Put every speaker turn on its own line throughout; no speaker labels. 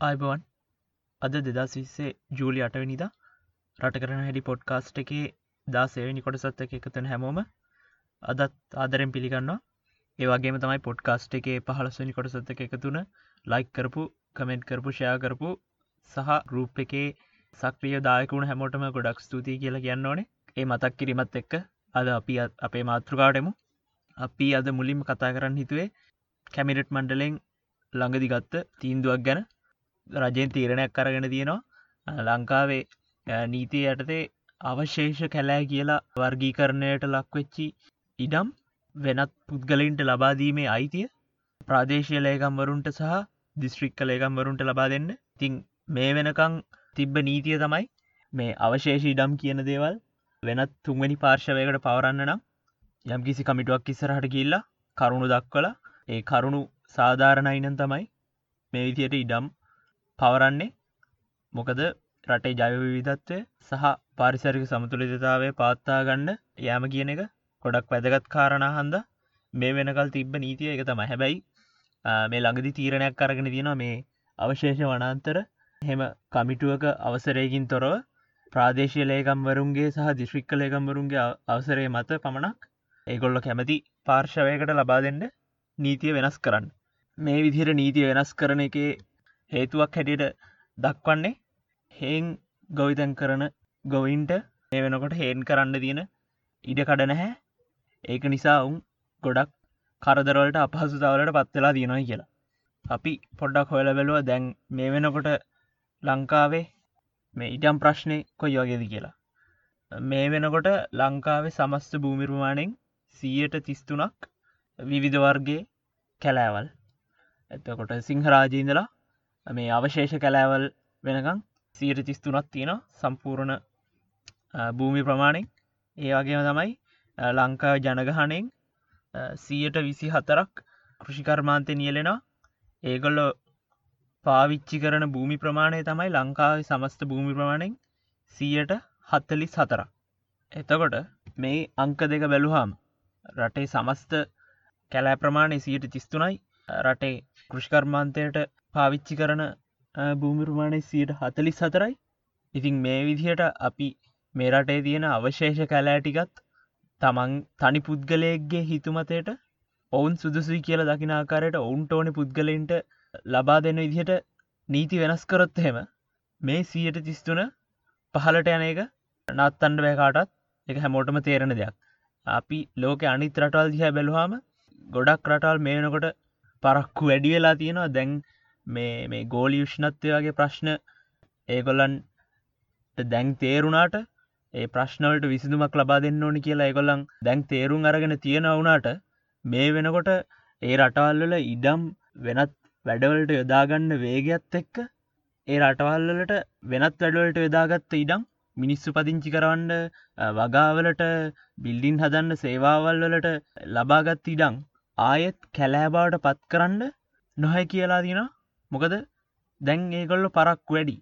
අයිබවන් අද දෙදස් විස්සේ ජූලි අටවනිද රට කරන හැඩි පොඩ්කාස්ට් එකේ දා සේවනි කොටසත් එක එකතන හැමෝම අදත් ආදරෙන් පිළිගන්නවා. ඒවගේම තමයි පොඩ්කාස්ට් එකේ පහලස්වනි කොටසත් එක එකතුන ලයික් කරපු කමෙන්ට් කරපු ෂයා කරපු සහ ගරුප් එකේ සක්‍රිය දායකුණ හැමෝටම ගොඩක් ස්තුතියි කියලා කියන්න ඕනේ. ඒ මතක් කිරීමත් එක්ක අද අපි අපේ මාතෘකාටමු අපි අද මුලින්ම කතා කරන්න හිතුවේ කැමිරට් මණ්ඩලෙන් ළඟදිගත්ත තීන්දුවක් ගැන. රජයෙන් තීරණයක් කරගෙන තියෙනවා. ලංකාවේ නීතිය යටතේ අවශේෂ කැලෑ කියලා වර්ගීකරණයට ලක්වෙච්චි ඉඩම් වෙනත් පුද්ගලින්ට ලබාදීමේ අයිතිය ප්‍රාදේශය ලේකම්වරුන්ට සහ දිස්ත්‍රික්ක ලේකම්වරුන්ට ලබා දෙන්න. තිං මේ වෙනකං තිබ්බ නීතිය තමයි මේ අවශේෂ ඉඩම් කියන දේවල් වෙනත් තුන්වැනි පාර්ශවයකට පවරන්න නම් යම් කිසි කමිටුවක් ඉස්සරහට කියල්ලා කරුණු දක්වල ඒ කරුණු සාධාරණයිනන් තමයි මේ විදියට ඉඩම් පවරන්නේ. මොකද රටේ ජයවිවිධත්වය සහ පාරිසරික සමතුලිතතාවය පාත්තා ගන්න යෑම කියන එක ගොඩක් වැදගත් කාරණ හන්ද. මේ වෙනකල් තිබ්බ නීතිය එක තම හැබැයි මේ ළඟදි තීරණයක් කරගෙන තියෙනවා මේ අවශේෂ වනන්තර. හෙම කමිටුවක අවසරයකින් තොරව ප්‍රාදේශය ලේකම්වරුන්ගේ සහ දිශ්‍රික්ක ලේකම්වරුන්ගේ අවසරය මත පමණක් ඒගොල්ල කැමති පාර්ශවයකට ලබා දෙන්න නීතිය වෙනස් කරන්න. මේ විදිර නීතිය වෙනස් කරන එක හේතුවක් හැටියට දක්වන්නේ හේන් ගොවිතැන් කරන ගොවින්ට ඒ වෙනකොට හේන් කරන්න තියෙන ඉඩ කඩ නැහැ. ඒක නිසා ඔවුන් ගොඩක් කරදරවලට අපහසුතාවලට පත්වෙලා තියෙනයි කියලා. අපි පොඩ්ඩක් හොයල බැලුව දැන් මේ වෙනකොට ලංකාවේ මේ ඉඩම් ප්‍රශ්නය කොයි වගේද කියලා. මේ වෙනකොට ලංකාවේ සමස්ත භූමිර්මාණයෙන් සීයට තිස්තුනක් විවිධවර්ගේ කැලෑවල්. එතකොට සිංහරාජීන්දලා මේ අවශේෂ කැලෑවල් වෙනකං සීට තිස්තුනත් තියෙන සම්පූර්ණ භූමි ප්‍රමාණෙන් ඒ වගේම තමයි ලංකා ජනගහනෙන් සීයට විසි හතරක් කෘෂිකර්මාන්තය නියලෙනවා. ඒගොල්ලො පාවිච්චි කරන භූමි ප්‍රමාණය තමයි ලංකාව සමස්ත භූමි ප්‍රමාණෙන් සීයට හත්තලිස් හතරක්. එතකොට මේ අංක දෙක බැලුහම් රටේ සමස්ත කැලෑ ප්‍රමාණය සීට තිස්තුනයි. රටේ කෘෂිකර්මාන්තයට පාවිච්චි කරන භූමිර්මාණය සියට හතලිස් සතරයි ඉතින් මේ විදිහට අපි මේ රටේ තියෙන අවශේෂ කැලෑටිකත් තමන් තනි පුද්ගලයෙක්ගේ හිතුමතයට ඔවුන් සුදුසුයි කියල දකිනාකාරයට ඔවුන්ට ඕන පුද්ගලයින්ට ලබා දෙන්න විදිහට නීති වෙනස් කරොත් හෙම මේ සීයට තිස්තුන පහලට යන එක නත්තන්ඩ බෑකාටත් එක හැමෝටම තේරෙන දෙයක්. අපි ලෝක අනිත් රටවල් දිහ බැලුහාම ගොඩක් රටවල් මේනකොට පරක්කු වැඩි වෙලා තියෙනවා. දැන් මේ මේ ගෝලි විෂ්ණත්වය වගේ ප්‍රශ්න ඒගොල්ලන් දැන් තේරුණාට ඒ ප්‍රශ්නවලට විසිදුමක් ලබා දෙන්න ඕනි කියලා ඒගොල්ලන් දැන් තේරුම් අරගෙන තියෙන වුනාට මේ වෙනකොට ඒ රටවල්වල ඉඩම් වෙනත් වැඩවලට යොදාගන්න වේගත් එක්ක ඒ රටවල්වලට වෙනත් වැඩවලට යොදාගත්ත ඉඩම් මිනිස්සු පදිංචි කරවන්න වගාවලට බිල්ඩින් හදන්න සේවාවල් වලට ලබාගත් ඉඩං ආයෙත් කැලෑබාවට පත් කරන්න නොහැ කියලා දින මොකද? දැන් ඒගොල්ල පරක් වැඩි.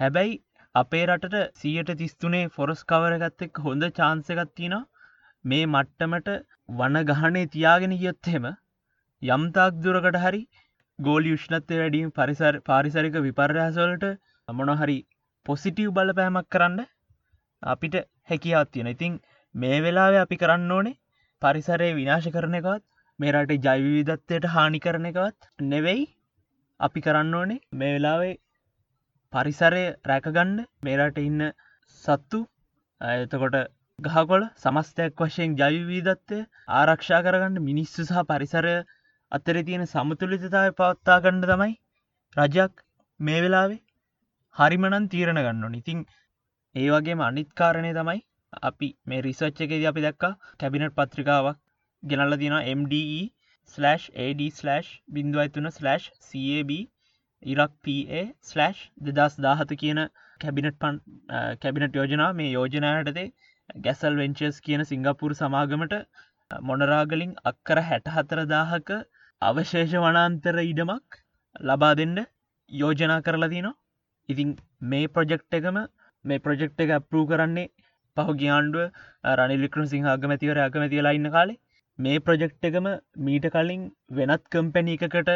හැබැයි අපේ රටට සියට තිස්තුනේ ෆොරස් කවරගත්තෙක් හොඳ චාන්සකත්තින මේ මට්ටමට වන ගහනේ තියාගෙන ගියොත්හෙම යම්තාක් දුරකට හරි ගෝලි යුෂ්ණත්වය වැඩීම පරිසර පාරිසරික විපර්යාසවලට මොන හරි පොසිටව් බලපෑමක් කරන්න අපිට හැකියාත් තියෙන ඉතිං මේ වෙලාව අපි කරන්න ඕනේ පරිසරය විනාශ කරන එකත් මේ රටේ ජයිවිවිදත්වයට හානි කරන එකවත් නෙවෙයි අපි කරන්න ඕනේ මේ වෙලාවේ පරිසරය රැකගන්න. මේරට ඉන්න සත්තු එතකොට ගහකොල සමස්තයක් වශයෙන් ජවිවීදත්වය ආරක්ෂා කරගන්න මිනිස්සු සහ පරිසරය අතර තියෙන සමතුලිතතාව පවත්තා ගණ්ඩ තමයි රජයක් මේ වෙලාවේ හරිමනන් තීරණ ගන්න ඉතිං ඒ වගේම අනිත්කාරණය තමයි අපි මේ රිසච්ච එකෙද අපි දක්කා කැබිනට් පත්‍රිකාවක් ගෙනල්ල දින MDE AD/ බිඳුවයිතුන/ CAB ඉරක් PA/ දෙදස් දාහත කියන කැබිනට් පන් කැබිනට යෝජනා මේ යෝජනායටතේ ගැසල් වෙන්චස් කියන සිංගපුර සමාගමට මොනරාගලින් අක්කර හැට හතර දාහක අවශේෂ වනාන්තර ඉඩමක් ලබා දෙන්න යෝජනා කරලා තිනවා. ඉතින් මේ ප්‍රොජෙක්් එකම මේ ප්‍රොජෙක්් එක අප්රූ කරන්නේ පහු ගියාන්ඩුව රනිලිකරු සිංහගමැතිවර අගමැතිලා ඉන්න කාලේ. මේ ප්‍රොජෙක්් එකම මීට කලින් වෙනත් කම්පැණි එකකට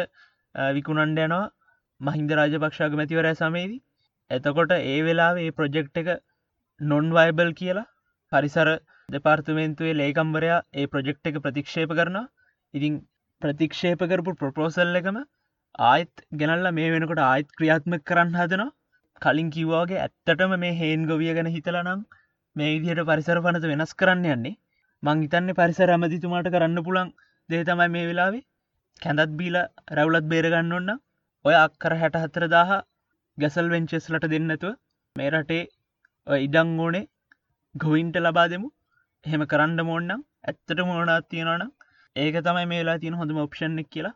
විකුණන්ඩ යනවා. මහින්ද රාජපක්ෂාග මැතිවරය සමයේදී. එතකොට ඒ වෙලා ඒ ප්‍රොජෙක්් එක නොන්වයිබල් කියලා පරිසර දෙපාර්තමේන්තුවේ ලේකම්බරයා ඒ ප්‍රොජෙක්් එක ප්‍රතික්ෂේප කරන ඉතිං ප්‍රතික්ෂේප කරපු ප්‍රපෝසල් එකම ආයත් ගෙනල්ල මේ වෙනකොට ආයත් ක්‍රියාත්ම කරන්න හදනවා. කලින් කිව්වාගේ ඇත්තටම මේ හේන් ගොවිය ගැන හිතලනම් මේ විදිහට පරිසර පනත වෙනස් කරන්න යන්නේ. මං හිතන්නේ පරිසර ඇමතිතුමාට කරන්න පුළන් දේ තමයි මේ වෙලාවේ. කැඳත් බීල රැවුලත් බේරගන්න ඔන්න ඔය අක්කර හැට හතර දාහ ගැසල් වෙන්චෙස්ලට දෙන්නතුව මේ රටේ ඉඩං ඕනේ ගොයින්ට ලබා දෙමු. එහෙම කරන්න මෝන්නම් ඇත්තට මෝනත් තියෙනවනම් ඒක තමයි මේ වෙලා තියෙන හොඳම ඔප්ෂන්ක් කියලා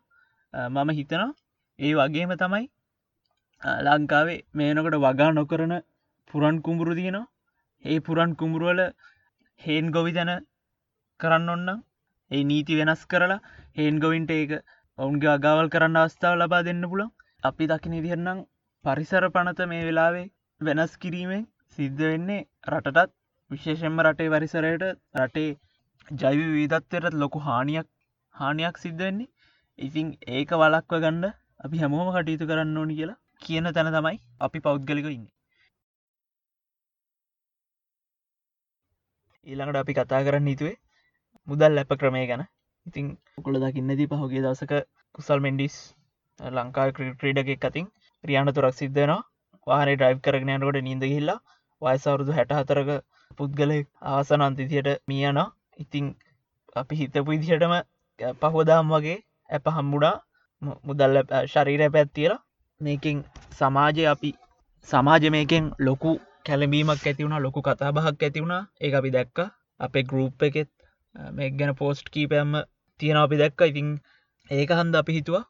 මම හිතනවා. ඒ වගේම තමයි ලංකාවේ මේනකට වගා නොකරන පුරන් කුඹුරු තියෙනවා ඒ පුරන් කුඹුරුවල හේන් ගොවි තැන කරන්න ඔන්න ඒ නීති වෙනස් කරලා හේන් ගොවින්ට ඒක ඔවුන්ගේ අගවල් කරන්න අවස්ථාව ලබා දෙන්න පුළන් අපි දකින ඉදිරනම් පරිසර පනත මේ වෙලාවේ වෙනස් කිරීමෙන් සිද්ධ වෙන්නේ රටටත් විශේෂෙන්ම රටේ වරිසරයට රටේ ජෛව වීදත්වයට ලොකු හානියක් හානියක් සිද්ධ වෙන්නේ. ඉතිං ඒක වලක්ව ගණ්ඩ අපි හැමෝම කටයුතු කරන්න ඕනි කියලා කියන තැන තමයි අපි පෞද්ගලික ඉන්න. ඊළඟට අපි කතා කරන්න හිතුවේ මුදල් ඇප ක්‍රමය ගැන. ඉතිං කොළ දකින්නදී පහුගේ දවසක කුසල් මෙන්ඩිස් ලංකා ක්‍රීඩක අතින් රියාන තුරක් සිද්ධනවා වාහන ඩයිව් කරගෙනයනකොට නින්ද හිල්ලා වයසවරුදු හැට හතරක පුද්ගලෙක් ආසන අන්තිතියට මියන ඉතිං අපි හිතපු ඉදිහටම පහෝදාම් වගේ ඇප හම්බුඩා මුදල්ල ශරීර පැත්තියලා මේකින් සමාජය අපි සමාජ මේකෙන් ලොකු කැලබීමක් ඇතිවුණ ලොකු කතා බහක් ඇතිවුණා ඒ අපි දැක්ක. අපේ ගරුප් එකෙත් මේ ගැන පෝස්ට් කීපයම්ම තියෙන අපි දැක්ක. ඉතිං ඒක හන්ද අපි හිතුවා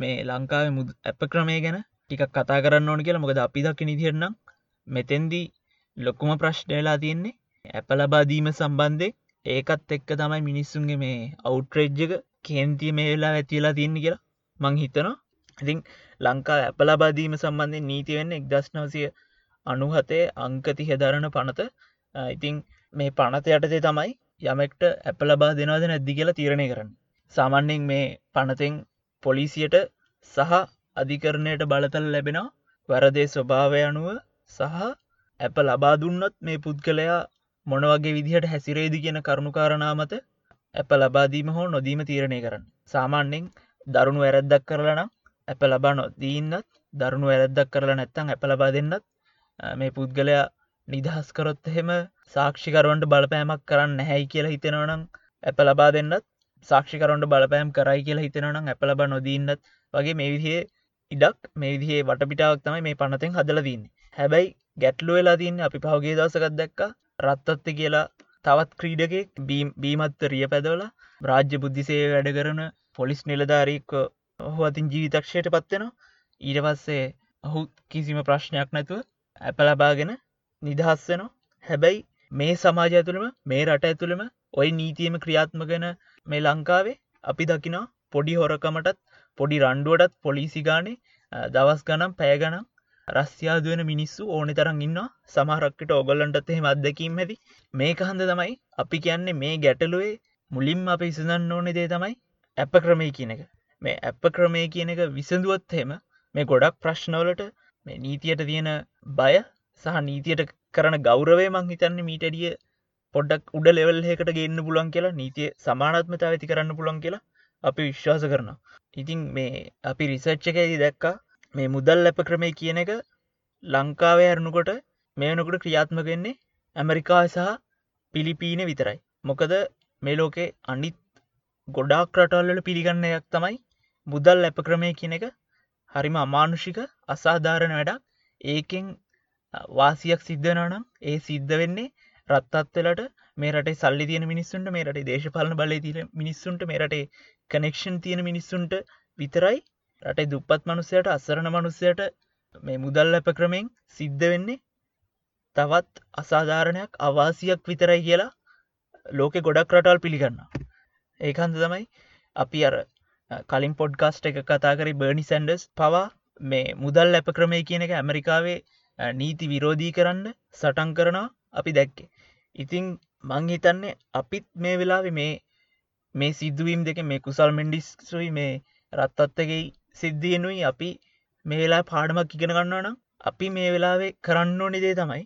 මේ ලංකාව මුද ඇප ක්‍රමය ගැන ටිකක් කතා කරන්න ඕන කියලා. මොකද අපි දක්ක නිතිරනම් මෙතැන්දී ලොකුම ප්‍රශ්නයලා තියෙන්නේ ඇප ලබාදීම සම්බන්ධය ඒකත් එක්ක තමයි මිනිස්සුන්ගේ මේ අවුට්‍රේජ්ජක කේන්තිය මේ වෙලා ඇතිලා තියන්න කියලා මං හිතනවා. ඉතිං ලංකා ඇප ලබාදීම සම්බන්ධය නීති වෙන්න එක්දශ්නවසය අනුහතේ අංකති හෙදරණ පනත. ඉතිං මේ පනත යටතේ තමයි යමෙක්ට ඇප ලබා දෙනවාද නැද්දි කියලා තීරණය කරන්න. සාමන්‍යෙන් මේ පනතෙන් පොලිසියට සහ අධිකරණයට බලතල් ලැබෙනවා වැරදේ ස්වභාවය අනුව සහ ඇප ලබා දුන්නත් මේ පුද්ගලයා මොනවගේ විදිහට හැසිරේදි කියන කරුණුකාරණාමත ඇප ලබාදීම හෝ නොදීම තීරණය කරන්න. සාමාන්‍යෙන් දරුණු වැරැද්දක් කරලනම් ඇප ලබා නොදීන්නත් දරුණු වැරැද්දක් කරලා නැත්තං ඇප ලබා දෙන්නත් මේ පුද්ගලයා නිදහස්කරොත් එහෙම සාක්ෂිකරුවන්ට බලපෑමක් කරන්න හැයි කියලා හිතෙනවනම් ඇප ලබා දෙන්නත් සාක්ෂිකරුන්ට බලපෑම් කරයි කියලා හිතෙනවනම් ඇප ලබා නොදීන්නත් වගේ මේ විදිහේ ඉඩක් මේ විදිහේ වටපිටාවක් තමයි මේ පනතෙන් හදල දන්න හැබැයි ගැටලු වෙලා තින්න අපි පහුගේ දවසකත් දැක්ක රත්තත්ත කියලා තවත් ක්‍රීඩකෙක් බීමත්ත රිය පැදවල රාජ්‍ය බුද්ධිසේ වැඩ කරන පොලිස් නිලධාරීක ඔහු අතින් ජීවිතක්ෂයට පත්වෙනවා ඊට පස්සේ ඔහු කිසිම ප්‍රශ්නයක් නැතුව ඇප ලබාගෙන නිදහස්සනවා හැබැයි මේ සමාජ ඇතුළම මේ රට ඇතුළම ඔය නීතියම ක්‍රියාත්මගෙන මේ ලංකාවේ අපි දකිනා පොඩි හොරකමටත් පොඩි රණ්ඩුවටත් පොලිසි ගානේ දවස් ගනම් පෑගනම් රස්්‍යයාදුවෙන මිනිස්සු ඕනෙ තරන් ඉන්න සමහරක්කට ඔගොල්ලන්ටත් එහෙම අත්දැකීම් ඇති මේක හන්ද තමයි අපි කියන්නේ මේ ගැටලුවේ මුලින්ම අප ඉසඳන්න ඕනෙ දේ තමයි ඇප ක්‍රමය කියන එක. මේ ඇප ක්‍රමය කියන එක විසඳුවත් හෙම මේ ගොඩක් ප්‍රශ්නවලට මේ නීතියට තියෙන බය සහ නීතියට කරන ගෞරවේ මං හිතන්න මීටඩිය පොඩ්ඩක් උඩ ලෙවල්හකට ගන්න පුලන් කියලා නීතිය සමානත්මත ඇති කරන්න පුළන් කියලා අපි විශ්වාස කරනවා. ඉතින් මේ අපි රිසර්ච්ච එකදී දැක්කා. මේ මුදල් ඇප ක්‍රමය කියන එක ලංකාවේ ඇරණුකොට මේනකොට ක්‍රියාත්මක වෙන්නේ ඇමරිකා සහ පිලිපීන විතරයි. මොකද මේ ලෝකේ අනිත් ගොඩාක් රටල්ලට පිළිගන්න එකක් තමයි මුදල් ඇප ක්‍රමය කියන එක. හරිම අමානුෂික අසාධාරණ වැඩක්. ඒකෙන් වාසියක් සිද්ධනනම් ඒ සිද්ධ වෙන්නේ රත්තත්වලට මේ රටේ සල්ලි තියෙන මිනිස්සුන්ට මේ රටේ දේශපාලන බලය තින මිනිස්සුන්ට මේ රටේ කනෙක්ෂන් තියෙන මිනිස්සුන්ට විතරයි රටේ දුප්පත් මනුස්සයට අස්සරණ මනුස්සයට මේ මුදල් ඇප ක්‍රමෙන් සිද්ධ වෙන්නේ තවත් අසාධාරණයක් අවාසියක් විතරයි කියලා ලෝකෙ ගොඩක් රටවල් පිළිගන්න ඒකන්ද තමයි අපි අර කලින් පොඩ්කාස්ට එක කතාකරි බර්නි සැන්ඩස් පවා මේ මුදල් ඇප ක්‍රමය කියන එක ඇමරිකාවේ නීති විරෝධී කරන්න සටන් කරනවා අපි දැක්කේ. ඉතිං මං හිතන්නේ අපිත් මේ වෙලාවෙ මේ මේ සිදුවීම් දෙක මේ කුසල් මෙන්ඩිස්ුයි මේ රත්තත්තගේ සිද්ධියනුයි අපි මේ වෙලා පාඩමක් ඉගෙන ගන්නවා නම් අපි මේ වෙලාවේ කරන්න ඕනි දේ තමයි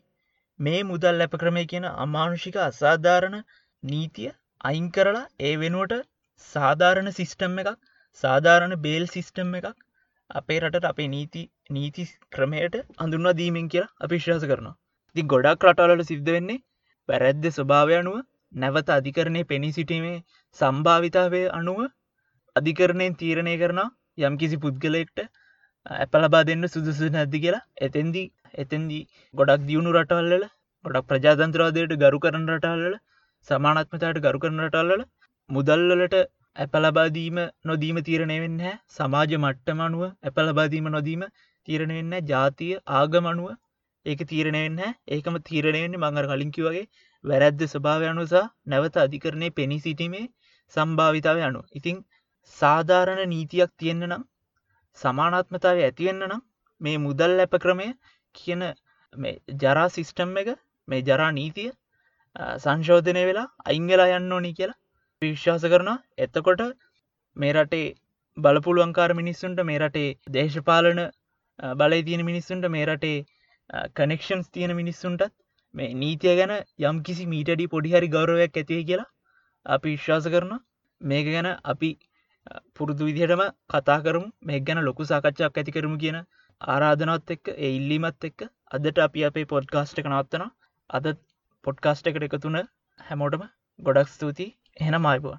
මේ මුදල් ඇප ක්‍රමය කියන අමානුෂික අසාධාරණ නීතිය අයින් කරලා ඒ වෙනුවට සාධාරණ සිිස්ටම් එකක් සාධාරණ බේල් සිිස්ටම් එකක් අපේ රටට අපේ නීති නීති ක්‍රමයට අඳුන්වා දීමෙන් කියලා අපි ශ්වාස කරනවා. ති ගොඩක් රටවලට සිද්ධ වෙන්නේ පැරැද්ද ස්වභාවය අනුව නැවත අධිකරණය පෙනී සිටීමේ සම්භාවිතාවය අනුව අධිකරණයෙන් තීරණය කරන යම් කිසි පුද්ගලෙක්ට ඇප ලබා දෙන්න සුදුසු නැද්දි කියලා. එතැන්දි එතැන්දි ගොඩක් දියුණු රටවල්ල ගොඩක් ප්‍රජාතන්ත්‍රවාදයට ගරු කරන රටල්ල සමානත්මතායට ගරු කරන රටල්ල මුදල්ලට ඇප ලබාදීම නොදීම තීරණය වෙන්න සමාජ මට්ටම අනුව ඇප ලබාදීම නොදීම තීරණ වෙන්න ජාතිය ආගමනුව ඒක තීරණය වෙන්න ඒකම තීරණයවෙන්නේ මඟර කලින්කි වගේ වැරැද්ද ස්වභාව අනුසා නැවත අධිකරණය පෙනී සිටීමේ සම්භාවිතාව අනු ඉතිං සාධාරණ නීතියක් තියෙන්න්න නම් සමානාත්මතාව ඇතිවෙන්න නම් මේ මුදල් ඇප ක්‍රමය කියන ජරා සිිස්ටම් එක මේ ජරා නීතිය සංශෝධනය වෙලා අයිංගලා යන්න ඕනි කියලා විශ්වාස කරනවා. එතකොට මේ රටේ බලපුළුවන්කාර මිනිස්සුන්ට මේ රටේ දේශපාලන බලය තියෙන මිනිස්සුන්ට මේ රටේ කනෙක්ෂන්ස් තියෙන මිනිස්සුන්ටත් මේ නීතිය ගැන යම් කිසි මීටඩි පොඩිහරි ගෞරවයක් ඇතිය කියලා අපි විශ්වාස කරන මේක ගැන අපි පුරුදු විදිහටම කතා කරමු. මේ ගැන ලොකු සාකච්ඡාවක් ඇති කරමු කියන ආරාධනවත් එක්ක ඒ ඉල්ලීමත් එක්ක අදට අපි අපේ පොඩ්කාස්ට් එක නවත්තන අද පොඩ්කාස්ට් එකට එකතුන හැමෝටම ගොඩක් ස්තුතියි. එහෙන මයිබවා